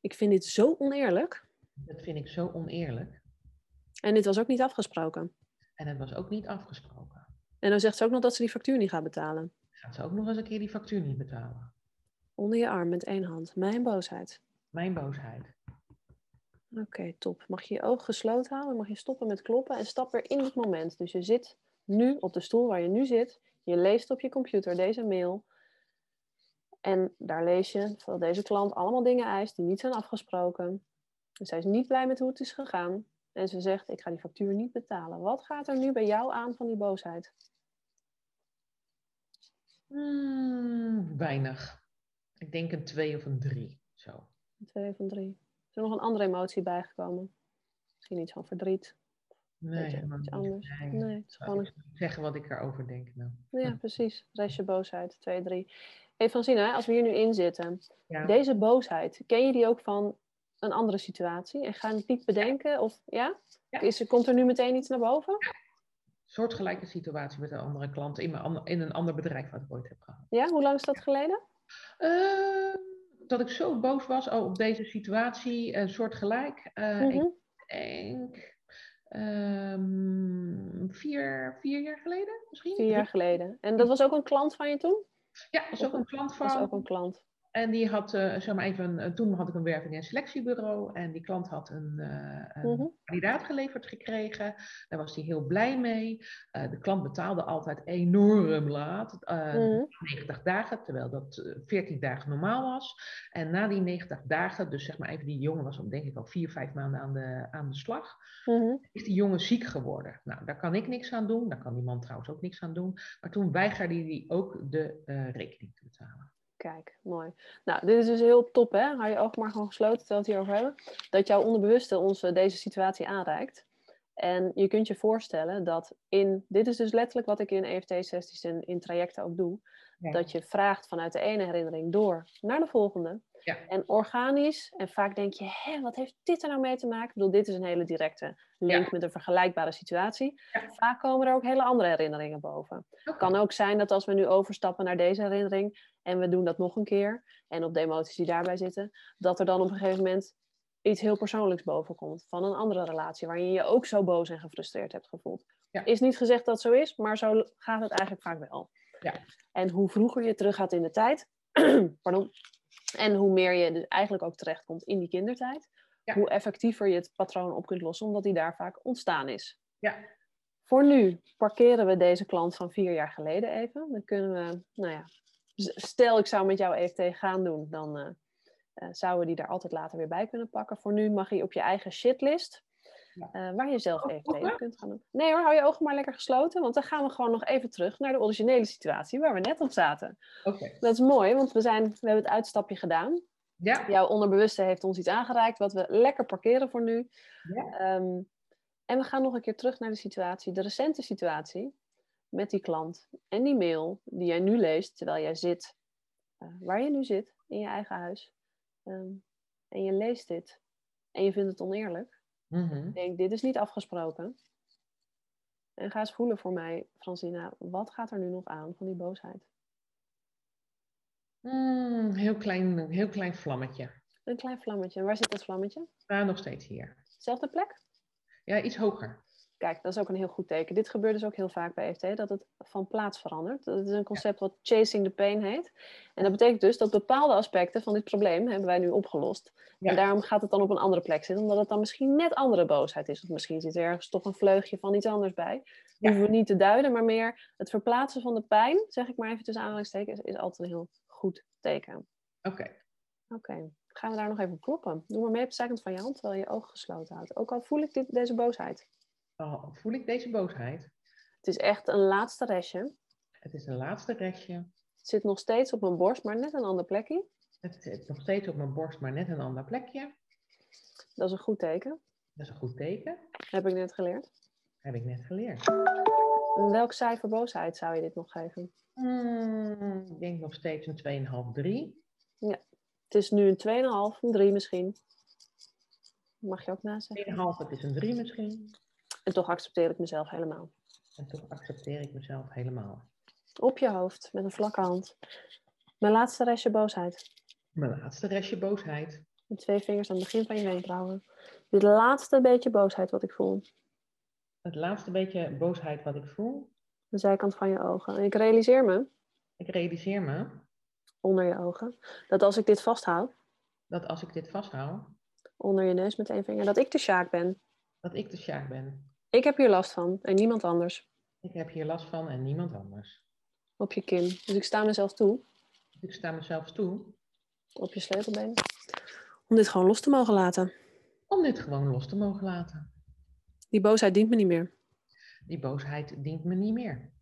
Ik vind dit zo oneerlijk. Dat vind ik zo oneerlijk. En dit was ook niet afgesproken. En het was ook niet afgesproken. En dan zegt ze ook nog dat ze die factuur niet gaat betalen. Gaat ze ook nog eens een keer die factuur niet betalen. Onder je arm met één hand. Mijn boosheid. Mijn boosheid. Oké, top. Mag je je ogen gesloten houden, mag je stoppen met kloppen en stap weer in het moment. Dus je zit nu op de stoel waar je nu zit. Je leest op je computer deze mail. En daar lees je dat deze klant allemaal dingen eist die niet zijn afgesproken. Dus zij is niet blij met hoe het is gegaan. En ze zegt, ik ga die factuur niet betalen. Wat gaat er nu bij jou aan van die boosheid? Hmm, weinig. Ik denk een twee of een drie. Zo. Een twee of een drie. Is er nog een andere emotie bijgekomen? Misschien iets van verdriet? Nee, iets anders. Nee, nee het is gewoon zeggen wat ik erover denk. Nou. Ja, precies. Restje boosheid, twee, drie. Even van zien, hè, als we hier nu in zitten. Deze boosheid, ken je die ook van een andere situatie? En ga je het niet bedenken? Of ja? Is, komt er nu meteen iets naar boven? Soortgelijke situatie met een andere klant in, mijn, in een ander bedrijf wat ik ooit heb gehad. Ja, hoe lang is dat geleden? Uh, dat ik zo boos was oh, op deze situatie, uh, soortgelijk. Uh, Ik mhm. denk um, vier, vier jaar geleden misschien. Vier jaar geleden. En dat was ook een klant van je toen? Ja, dat is ook een klant van. Dat is ook een klant. En die had, uh, zeg maar even, toen had ik een werving- en selectiebureau. En die klant had een, uh, een mhm. kandidaat geleverd gekregen. Daar was hij heel blij mee. De klant betaalde altijd enorm laat. Mm 90 dagen, terwijl dat 14 dagen normaal was. En na die 90 dagen, dus zeg maar even, die jongen was denk ik al vier, vijf maanden aan de, aan de slag. Mhm. Is die jongen ziek geworden. Nou, daar kan ik niks aan doen. Daar kan die man trouwens ook niks aan doen. Maar toen weigerde hij ook de rekening te betalen. Kijk, mooi. Nou, dit is dus heel top, hè? Hou je ogen maar gewoon gesloten terwijl we het hierover hebben. Dat jouw onderbewuste ons eh, deze situatie aanreikt. En je kunt je voorstellen dat in... Dit is dus letterlijk wat ik in EFT-sessies en in trajecten ook doe. Dat je vraagt vanuit de ene herinnering door naar de volgende. Ja. En organisch, en vaak denk je, hé, wat heeft dit er nou mee te maken? Ik bedoel, dit is een hele directe link Ja. met een vergelijkbare situatie. Ja. Vaak komen er ook hele andere herinneringen boven. Het kan ook zijn dat als we nu overstappen naar deze herinnering en we doen dat nog een keer, en op de emoties die daarbij zitten, dat er dan op een gegeven moment iets heel persoonlijks boven komt van een andere relatie waarin je je ook zo boos en gefrustreerd hebt gevoeld. Ja. Is niet gezegd dat het zo is, maar zo gaat het eigenlijk vaak wel. Ja. En hoe vroeger je terug gaat in de tijd, [CLEARS THROAT] pardon, en hoe meer je dus eigenlijk ook terechtkomt in die kindertijd, Ja. hoe effectiever je het patroon op kunt lossen, omdat die daar vaak ontstaan is. Ja. Voor nu parkeren we deze klant van vier jaar geleden even. Dan kunnen we, nou ja, stel ik zou met jou EFT gaan doen, dan eh, eh, zouden we die daar altijd later weer bij kunnen pakken. Voor nu mag je op je eigen shitlist, Ja. eh, waar je zelf oké. op kunt gaan doen. Nee hoor, hou je ogen maar lekker gesloten, want dan gaan we gewoon nog even terug naar de originele situatie waar we net op zaten. Oké. Dat is mooi, want we, zijn, we hebben het uitstapje gedaan. Ja. Jouw onderbewuste heeft ons iets aangereikt wat we lekker parkeren voor nu. Ja. Ehm, en we gaan nog een keer terug naar de situatie, de recente situatie met die klant en die mail die jij nu leest terwijl jij zit eh, waar je nu zit in je eigen huis. Ehm, en je leest dit en je vindt het oneerlijk. Mhm. Denk, dit is niet afgesproken. En ga eens voelen voor mij, Francina, wat gaat er nu nog aan van die boosheid? Mm, heel, klein, heel klein vlammetje. Een klein vlammetje. Waar zit dat vlammetje? Ah, nog steeds hier. Zelfde plek? Ja, iets hoger. Kijk, dat is ook een heel goed teken. Dit gebeurt dus ook heel vaak bij EFT, dat het van plaats verandert. Dat is een concept wat chasing the pain heet. En dat betekent dus dat bepaalde aspecten van dit probleem hebben wij nu opgelost. Ja. En daarom gaat het dan op een andere plek zitten, omdat het dan misschien net andere boosheid is. Of misschien zit er ergens toch een vleugje van iets anders bij. Ja. Hoeven we niet te duiden, maar meer het verplaatsen van de pijn, zeg ik maar even tussen aanhalingstekens, is altijd een heel goed teken. Oké. Oké, gaan we daar nog even op kloppen. Doe maar mee op de zijkant van je hand, terwijl je je ogen gesloten houdt. Ook al voel ik dit, deze boosheid. Oh, voel ik deze boosheid? Het is echt een laatste restje. Het is een laatste restje. Het zit nog steeds op mijn borst, maar net een ander plekje. Het zit nog steeds op mijn borst, maar net een ander plekje. Dat is een goed teken. Dat is een goed teken. Heb ik net geleerd. Heb ik net geleerd. Welk cijfer boosheid zou je dit nog geven? Mm, ik denk nog steeds een 2,5, 3. Het is nu een 2,5, een 3 misschien. Mag je ook nazeggen. 2,5, het is een 3 misschien. En toch accepteer ik mezelf helemaal. En toch accepteer ik mezelf helemaal. Op je hoofd, met een vlakke hand. Mijn laatste restje boosheid. Mijn laatste restje boosheid. Met twee vingers aan het begin van je wenkbrauwen. Dit laatste beetje boosheid wat ik voel. Het laatste beetje boosheid wat ik voel. De zijkant van je ogen. En ik realiseer me, Ik realiseer me onder je ogen, dat als ik dit vasthoud, dat als ik dit vasthoud, onder je neus met één vinger, dat ik de Sjaak ben. dat ik de Sjaak ben. Ik heb hier last van en niemand anders. Ik heb hier last van en niemand anders. Op je kin. Dus ik sta mezelf toe, ik sta mezelf toe op je sleutelbeen, om dit gewoon los te mogen laten. om dit gewoon los te mogen laten. Die boosheid dient me niet meer. Die boosheid dient me niet meer.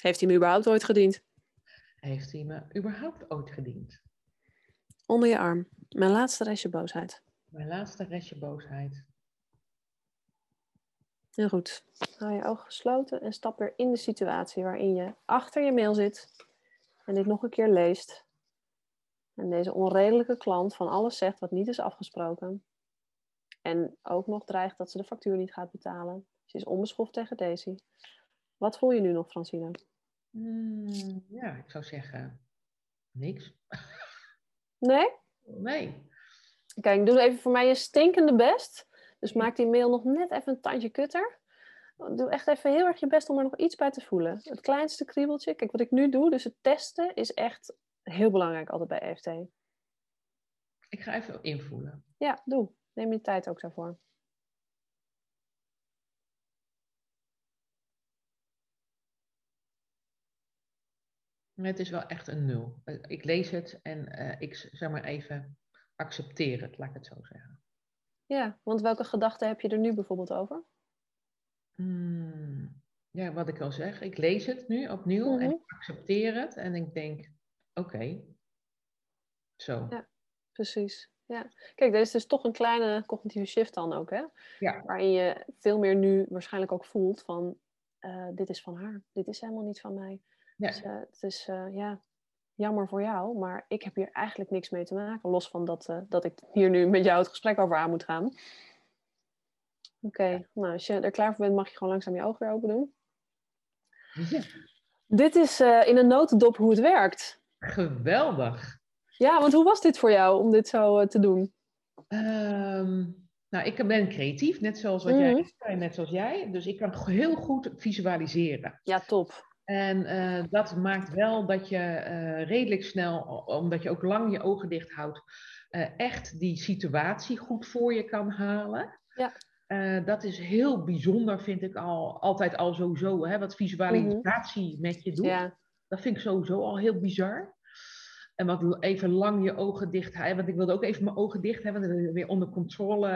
Heeft hij me überhaupt ooit gediend? Heeft hij me überhaupt ooit gediend? Onder je arm. Mijn laatste restje boosheid. Mijn laatste restje boosheid. Heel goed. Hou je ogen gesloten en stap weer in de situatie waarin je achter je mail zit en dit nog een keer leest. En deze onredelijke klant van alles zegt wat niet is afgesproken. En ook nog dreigt dat ze de factuur niet gaat betalen. Ze is onbeschoft tegen Daisy. Wat voel je nu nog, Francine? Hmm, ja, ik zou zeggen niks. Nee? Nee. Kijk, doe even voor mij je stinkende best. Dus maak die mail nog net even een tandje kutter. Doe echt even heel erg je best om er nog iets bij te voelen. Het kleinste kriebeltje. Kijk, wat ik nu doe, dus het testen, is echt heel belangrijk altijd bij EFT. Ik ga even invoelen. Ja, doe. Neem je tijd ook daarvoor. Het is wel echt een nul. Ik lees het en eh, ik zeg maar even accepteer het, laat ik het zo zeggen. Ja, want welke gedachten heb je er nu bijvoorbeeld over? Hmm, Ja, wat ik al zeg, ik lees het nu opnieuw en Mhm. ik accepteer het en ik denk, oké, zo. Ja. Precies. Ja. Kijk, er is dus toch een kleine cognitieve shift dan ook, hè? Ja. Waarin je veel meer nu waarschijnlijk ook voelt van, eh, dit is van haar. Dit is helemaal niet van mij. Ja. Dus, eh, het is, eh, ja, jammer voor jou, maar ik heb hier eigenlijk niks mee te maken. Los van dat, uh, dat ik hier nu met jou het gesprek over aan moet gaan. Oké, nou als je er klaar voor bent, mag je gewoon langzaam je ogen weer open doen. Ja. Dit is uh, in een notendop hoe het werkt. Geweldig. Ja, want hoe was dit voor jou om dit zo uh, te doen? Um, nou, ik ben creatief, net zoals wat jij zei, net zoals jij. Dus ik kan heel goed visualiseren. Ja, top. En uh, dat maakt wel dat je uh, redelijk snel, omdat je ook lang je ogen dicht houdt, uh, echt die situatie goed voor je kan halen. Ja. dat is heel bijzonder, vind ik al, altijd al sowieso, hè, wat visualisatie mm -hmm. met je doet. Ja. Dat vind ik sowieso al heel bizar. En wat even lang je ogen dicht houden. Want ik wilde ook even mijn ogen dicht hebben. Weer onder controle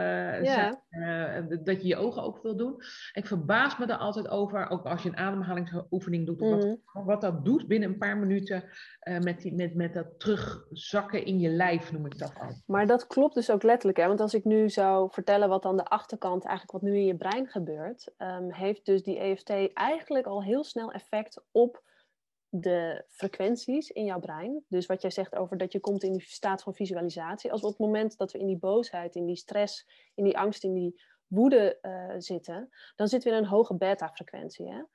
ja. uh, dat je je ogen ook wil doen. Ik verbaas me er altijd over. Ook als je een ademhalingsoefening doet. Mm -hmm. wat, wat, dat doet binnen een paar minuten. Uh, met, die, met, met dat terugzakken in je lijf noem ik dat al. Maar dat klopt dus ook letterlijk. Hè? Want als ik nu zou vertellen wat aan de achterkant eigenlijk wat nu in je brein gebeurt. Um, heeft dus die EFT eigenlijk al heel snel effect op de frequenties in jouw brein. Dus wat jij zegt over dat je komt in die staat van visualisatie. Als op het moment dat we in die boosheid, in die stress, in die angst, in die woede uh, zitten, dan zitten we in een hoge beta-frequentie.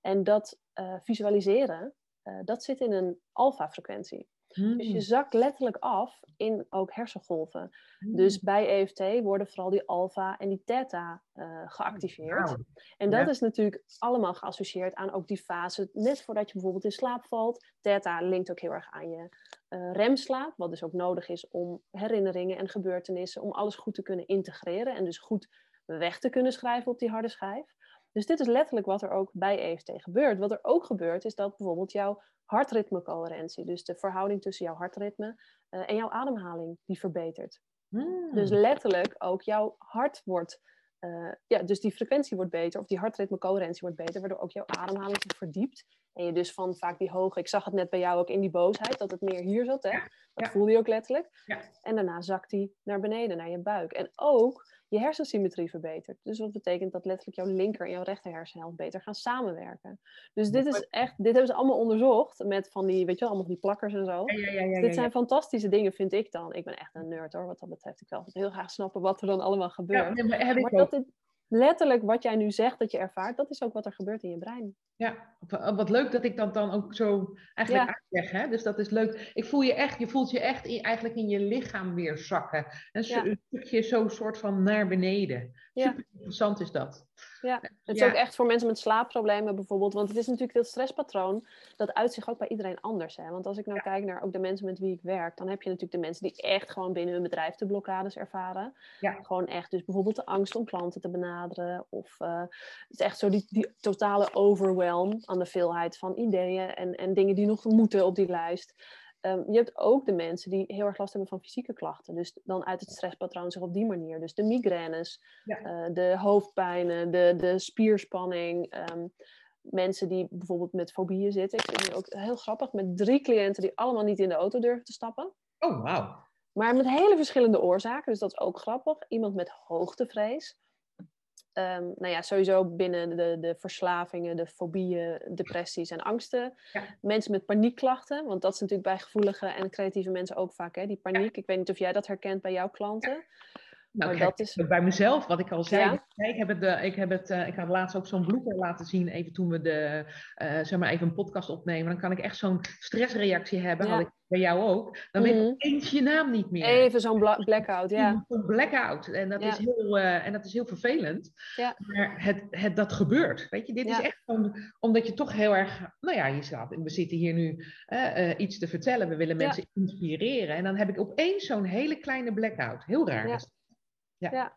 En dat uh, visualiseren, uh, dat zit in een alfa-frequentie. Hmm. Dus je zakt letterlijk af in ook hersengolven. Hmm. Dus bij EFT worden vooral die alfa en die theta uh, geactiveerd. Wow. En dat Ja. is natuurlijk allemaal geassocieerd aan ook die fase net voordat je bijvoorbeeld in slaap valt. Theta linkt ook heel erg aan je eh, remslaap, wat dus ook nodig is om herinneringen en gebeurtenissen, om alles goed te kunnen integreren en dus goed weg te kunnen schrijven op die harde schijf. Dus dit is letterlijk wat er ook bij EFT gebeurt. Wat er ook gebeurt is dat bijvoorbeeld jouw hartritmecoherentie, dus de verhouding tussen jouw hartritme eh, en jouw ademhaling, die verbetert. Hmm. Dus letterlijk ook jouw hart wordt, eh, ja, dus die frequentie wordt beter, of die hartritmecoherentie wordt beter, waardoor ook jouw ademhaling zich verdiept. En je dus van vaak die hoge, ik zag het net bij jou ook in die boosheid, dat het meer hier zat, hè? Dat ja. voelde je ook letterlijk. Ja. En daarna zakt die naar beneden, naar je buik. En ook je hersensymmetrie verbetert. Dus wat betekent dat letterlijk jouw linker en jouw rechter hersenhelft beter gaan samenwerken. Dus dit is echt, dit hebben ze allemaal onderzocht met van die, weet je wel, allemaal die plakkers en zo. Ja, ja, ja, ja, dit zijn fantastische dingen, vind ik dan. Ik ben echt een nerd hoor, wat dat betreft. Ik wil heel graag snappen wat er dan allemaal gebeurt. Ja, nee, maar heb ik maar dat dit, letterlijk wat jij nu zegt dat je ervaart, dat is ook wat er gebeurt in je brein. Ja, wat leuk dat ik dat dan ook zo eigenlijk Ja. uitleg. Hè? Dus dat is leuk. Ik voel je echt, je voelt je echt in, eigenlijk in je lichaam weer zakken. Een, su- Ja. een stukje zo soort van naar beneden. Ja. Super interessant is dat. Ja, het is Ja. ook echt voor mensen met slaapproblemen bijvoorbeeld. Want het is natuurlijk dat stresspatroon, dat uit zich ook bij iedereen anders. Hè? Want als ik nou kijk naar ook de mensen met wie ik werk, dan heb je natuurlijk de mensen die echt gewoon binnen hun bedrijf de blokkades ervaren. Ja. Gewoon echt, dus bijvoorbeeld de angst om klanten te benaderen. Of eh, het is echt zo die, die totale overwhelm aan de veelheid van ideeën en, en dingen die nog moeten op die lijst. Ehm, je hebt ook de mensen die heel erg last hebben van fysieke klachten. Dus dan uit het stresspatroon zich op die manier. Dus de migraines, Ja. eh, de hoofdpijnen, de, de spierspanning. ehm, mensen die bijvoorbeeld met fobieën zitten. Ik zit nu ook heel grappig met drie cliënten die allemaal niet in de auto durven te stappen. Oh, wauw. Maar met hele verschillende oorzaken. Dus dat is ook grappig. Iemand met hoogtevrees. Ehm, nou ja, sowieso binnen de, de verslavingen, de fobieën, depressies en angsten. Ja. Mensen met paniekklachten, want dat is natuurlijk bij gevoelige en creatieve mensen ook vaak, hè, die paniek. Ik weet niet of jij dat herkent bij jouw klanten. Nou, Maar dat is- bij mezelf, wat ik al zei. Ja. Ik, heb het, eh, ik, heb het, eh, ik had laatst ook zo'n blooper laten zien, even toen we de, eh, zeg maar even een podcast opnemen. Dan kan ik echt zo'n stressreactie hebben, Ja. had ik bij jou ook. Dan weet Mhm. ik opeens je naam niet meer. Even zo'n bla- blackout, ja. Een blackout. En dat, Ja. is heel, eh, en dat is heel vervelend. Ja. Maar het, het, dat gebeurt. Weet je, dit is echt gewoon omdat je toch heel erg. Nou ja, je staat, we zitten hier nu eh, eh, iets te vertellen. We willen mensen inspireren. En dan heb ik opeens zo'n hele kleine blackout. Heel raar. Ja.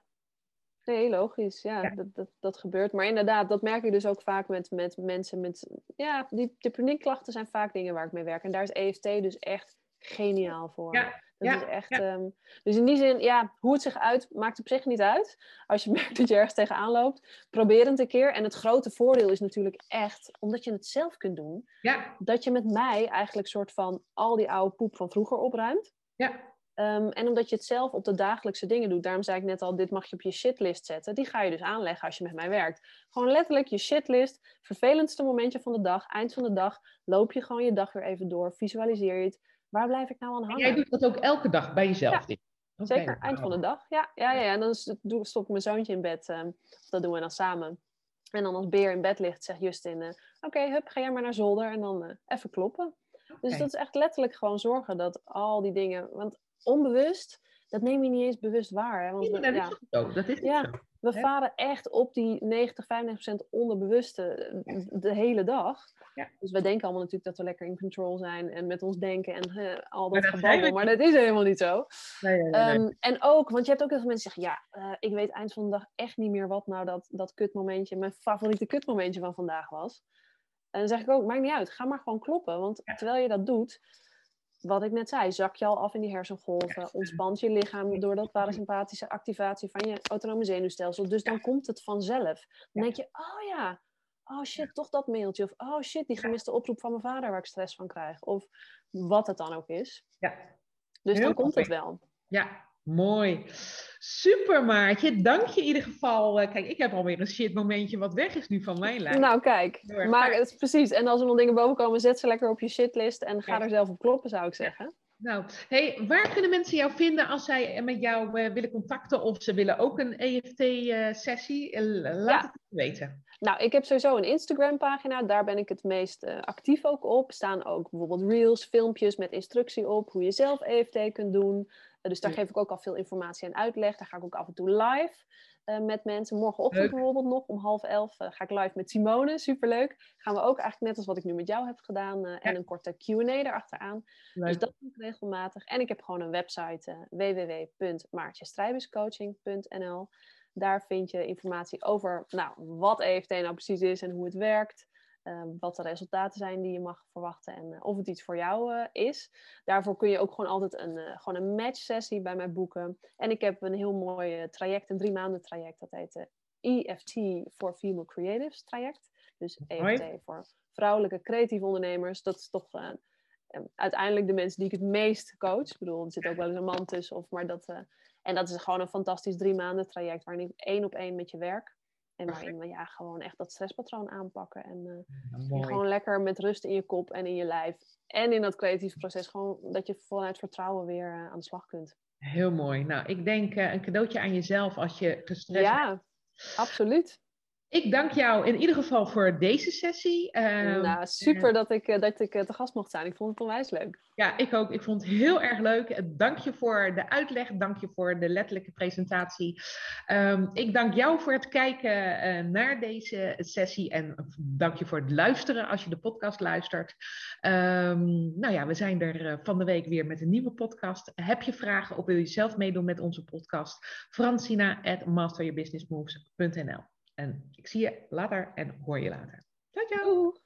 Nee, logisch. Ja, Ja. Dat, dat, dat gebeurt. Maar inderdaad, dat merk ik dus ook vaak met, met mensen met... Ja, die, de paniekklachten zijn vaak dingen waar ik mee werk. En daar is EFT dus echt geniaal voor. Ja, Dat ja, is echt... ja. ehm, dus in die zin, ja, hoe het zich uit, maakt op zich niet uit. Als je [LAUGHS] merkt dat je ergens tegenaan loopt, probeer het een keer. En het grote voordeel is natuurlijk echt, omdat je het zelf kunt doen, Ja, dat je met mij eigenlijk soort van al die oude poep van vroeger opruimt. ja. Ehm, en omdat je het zelf op de dagelijkse dingen doet, daarom zei ik net al, dit mag je op je shitlist zetten. Die ga je dus aanleggen als je met mij werkt. Gewoon letterlijk je shitlist, vervelendste momentje van de dag, eind van de dag, loop je gewoon je dag weer even door, visualiseer je het. Waar blijf ik nou aan hangen? En jij doet dat ook elke dag bij jezelf? Ja. Zeker, eind van de dag. Ja, ja, ja. En dan stop ik mijn zoontje in bed. Um, dat doen we dan samen. En dan als Beer in bed ligt, zegt Justin... Uh, Oké, hup, ga jij maar naar zolder en dan uh, even kloppen. Dus dat is echt letterlijk gewoon zorgen dat al die dingen... Want onbewust, dat neem je niet eens bewust waar. Hè? Want dat, ja, is dat is ja, zo. We varen echt op die 90, 95% onderbewuste eh, de hele dag. Ja. Dus we denken allemaal natuurlijk dat we lekker in control zijn en met ons denken en al dat gebabbel, maar dat is helemaal niet zo. Nee, nee, nee, um, en ook, want je hebt ook heel veel mensen die zeggen, ja, uh, ik weet eind van de dag echt niet meer wat nou dat, dat kutmomentje, mijn favoriete kutmomentje van vandaag was. En dan zeg ik ook, maakt niet uit, ga maar gewoon kloppen, want ja. terwijl je dat doet, wat ik net zei, zak je al af in die hersengolven, ontspant je lichaam door dat parasympathische activatie van je autonome zenuwstelsel. Dus dan komt het vanzelf. Dan denk je, oh ja, oh shit, toch dat mailtje. Of oh shit, die gemiste oproep van mijn vader waar ik stress van krijg. Of wat het dan ook is. Ja. Dus dan komt het wel. Ja, mooi. Super Maartje, dank je in ieder geval. Uh, kijk, ik heb alweer een shit momentje wat weg is nu van mijn lijst. Nou kijk, maar het is precies. En als er nog dingen boven komen, zet ze lekker op je shitlist en ga er zelf op kloppen, zou ik zeggen. Nou, hey, waar kunnen mensen jou vinden als zij met jou uh, willen contacten of ze willen ook een EFT-sessie? Uh, laat ja. het weten. Nou, ik heb sowieso een Instagram-pagina. Daar ben ik het meest uh, actief ook op. Staan ook bijvoorbeeld reels, filmpjes met instructie op hoe je zelf EFT kunt doen. Dus daar geef ik ook al veel informatie en uitleg. Daar ga ik ook af en toe live. Uh, met mensen. Morgenochtend Leuk. bijvoorbeeld nog om half elf uh, ga ik live met Simone. Superleuk. Gaan we ook eigenlijk net als wat ik nu met jou heb gedaan. Uh, ja. En een korte Q&A erachteraan. Leuk. Dus dat doe ik regelmatig. En ik heb gewoon een website www.maartjestrijberscoaching.nl Daar vind je informatie over nou, wat EFT nou precies is en hoe het werkt. Uh, wat de resultaten zijn die je mag verwachten en uh, of het iets voor jou uh, is. Daarvoor kun je ook gewoon altijd een, gewoon een match sessie bij mij boeken. En ik heb een heel mooi traject, een drie maanden traject. Dat heet EFT for Female Creatives traject. Dus EFT voor vrouwelijke creatieve ondernemers. Dat is toch uiteindelijk de mensen die ik het meest coach. Ik bedoel, er zit ook wel eens een man tussen. Of, maar dat, en dat is gewoon een fantastisch drie maanden traject waarin ik één op één met je werk. En waarin we ja, gewoon echt dat stresspatroon aanpakken. En uh, gewoon lekker met rust in je kop en in je lijf. En in dat creatieve proces gewoon dat je vanuit vertrouwen weer uh, aan de slag kunt. Heel mooi. Nou, ik denk uh, een cadeautje aan jezelf als je gestrest ja, bent. Ja, absoluut. Ik dank jou in ieder geval voor deze sessie. Uh, nou, super dat ik, dat ik te gast mocht zijn. Ik vond het onwijs leuk. Ja, ik ook. Ik vond het heel erg leuk. Dank je voor de uitleg. Dank je voor de letterlijke presentatie. Um, ik dank jou voor het kijken uh, naar deze sessie. En dank je voor het luisteren als je de podcast luistert. Um, nou ja, we zijn er uh, van de week weer met een nieuwe podcast. Heb je vragen of wil je zelf meedoen met onze podcast? Francina at masteryourbusinessmoves.nl En ik zie je later en hoor je later. Ciao, ciao!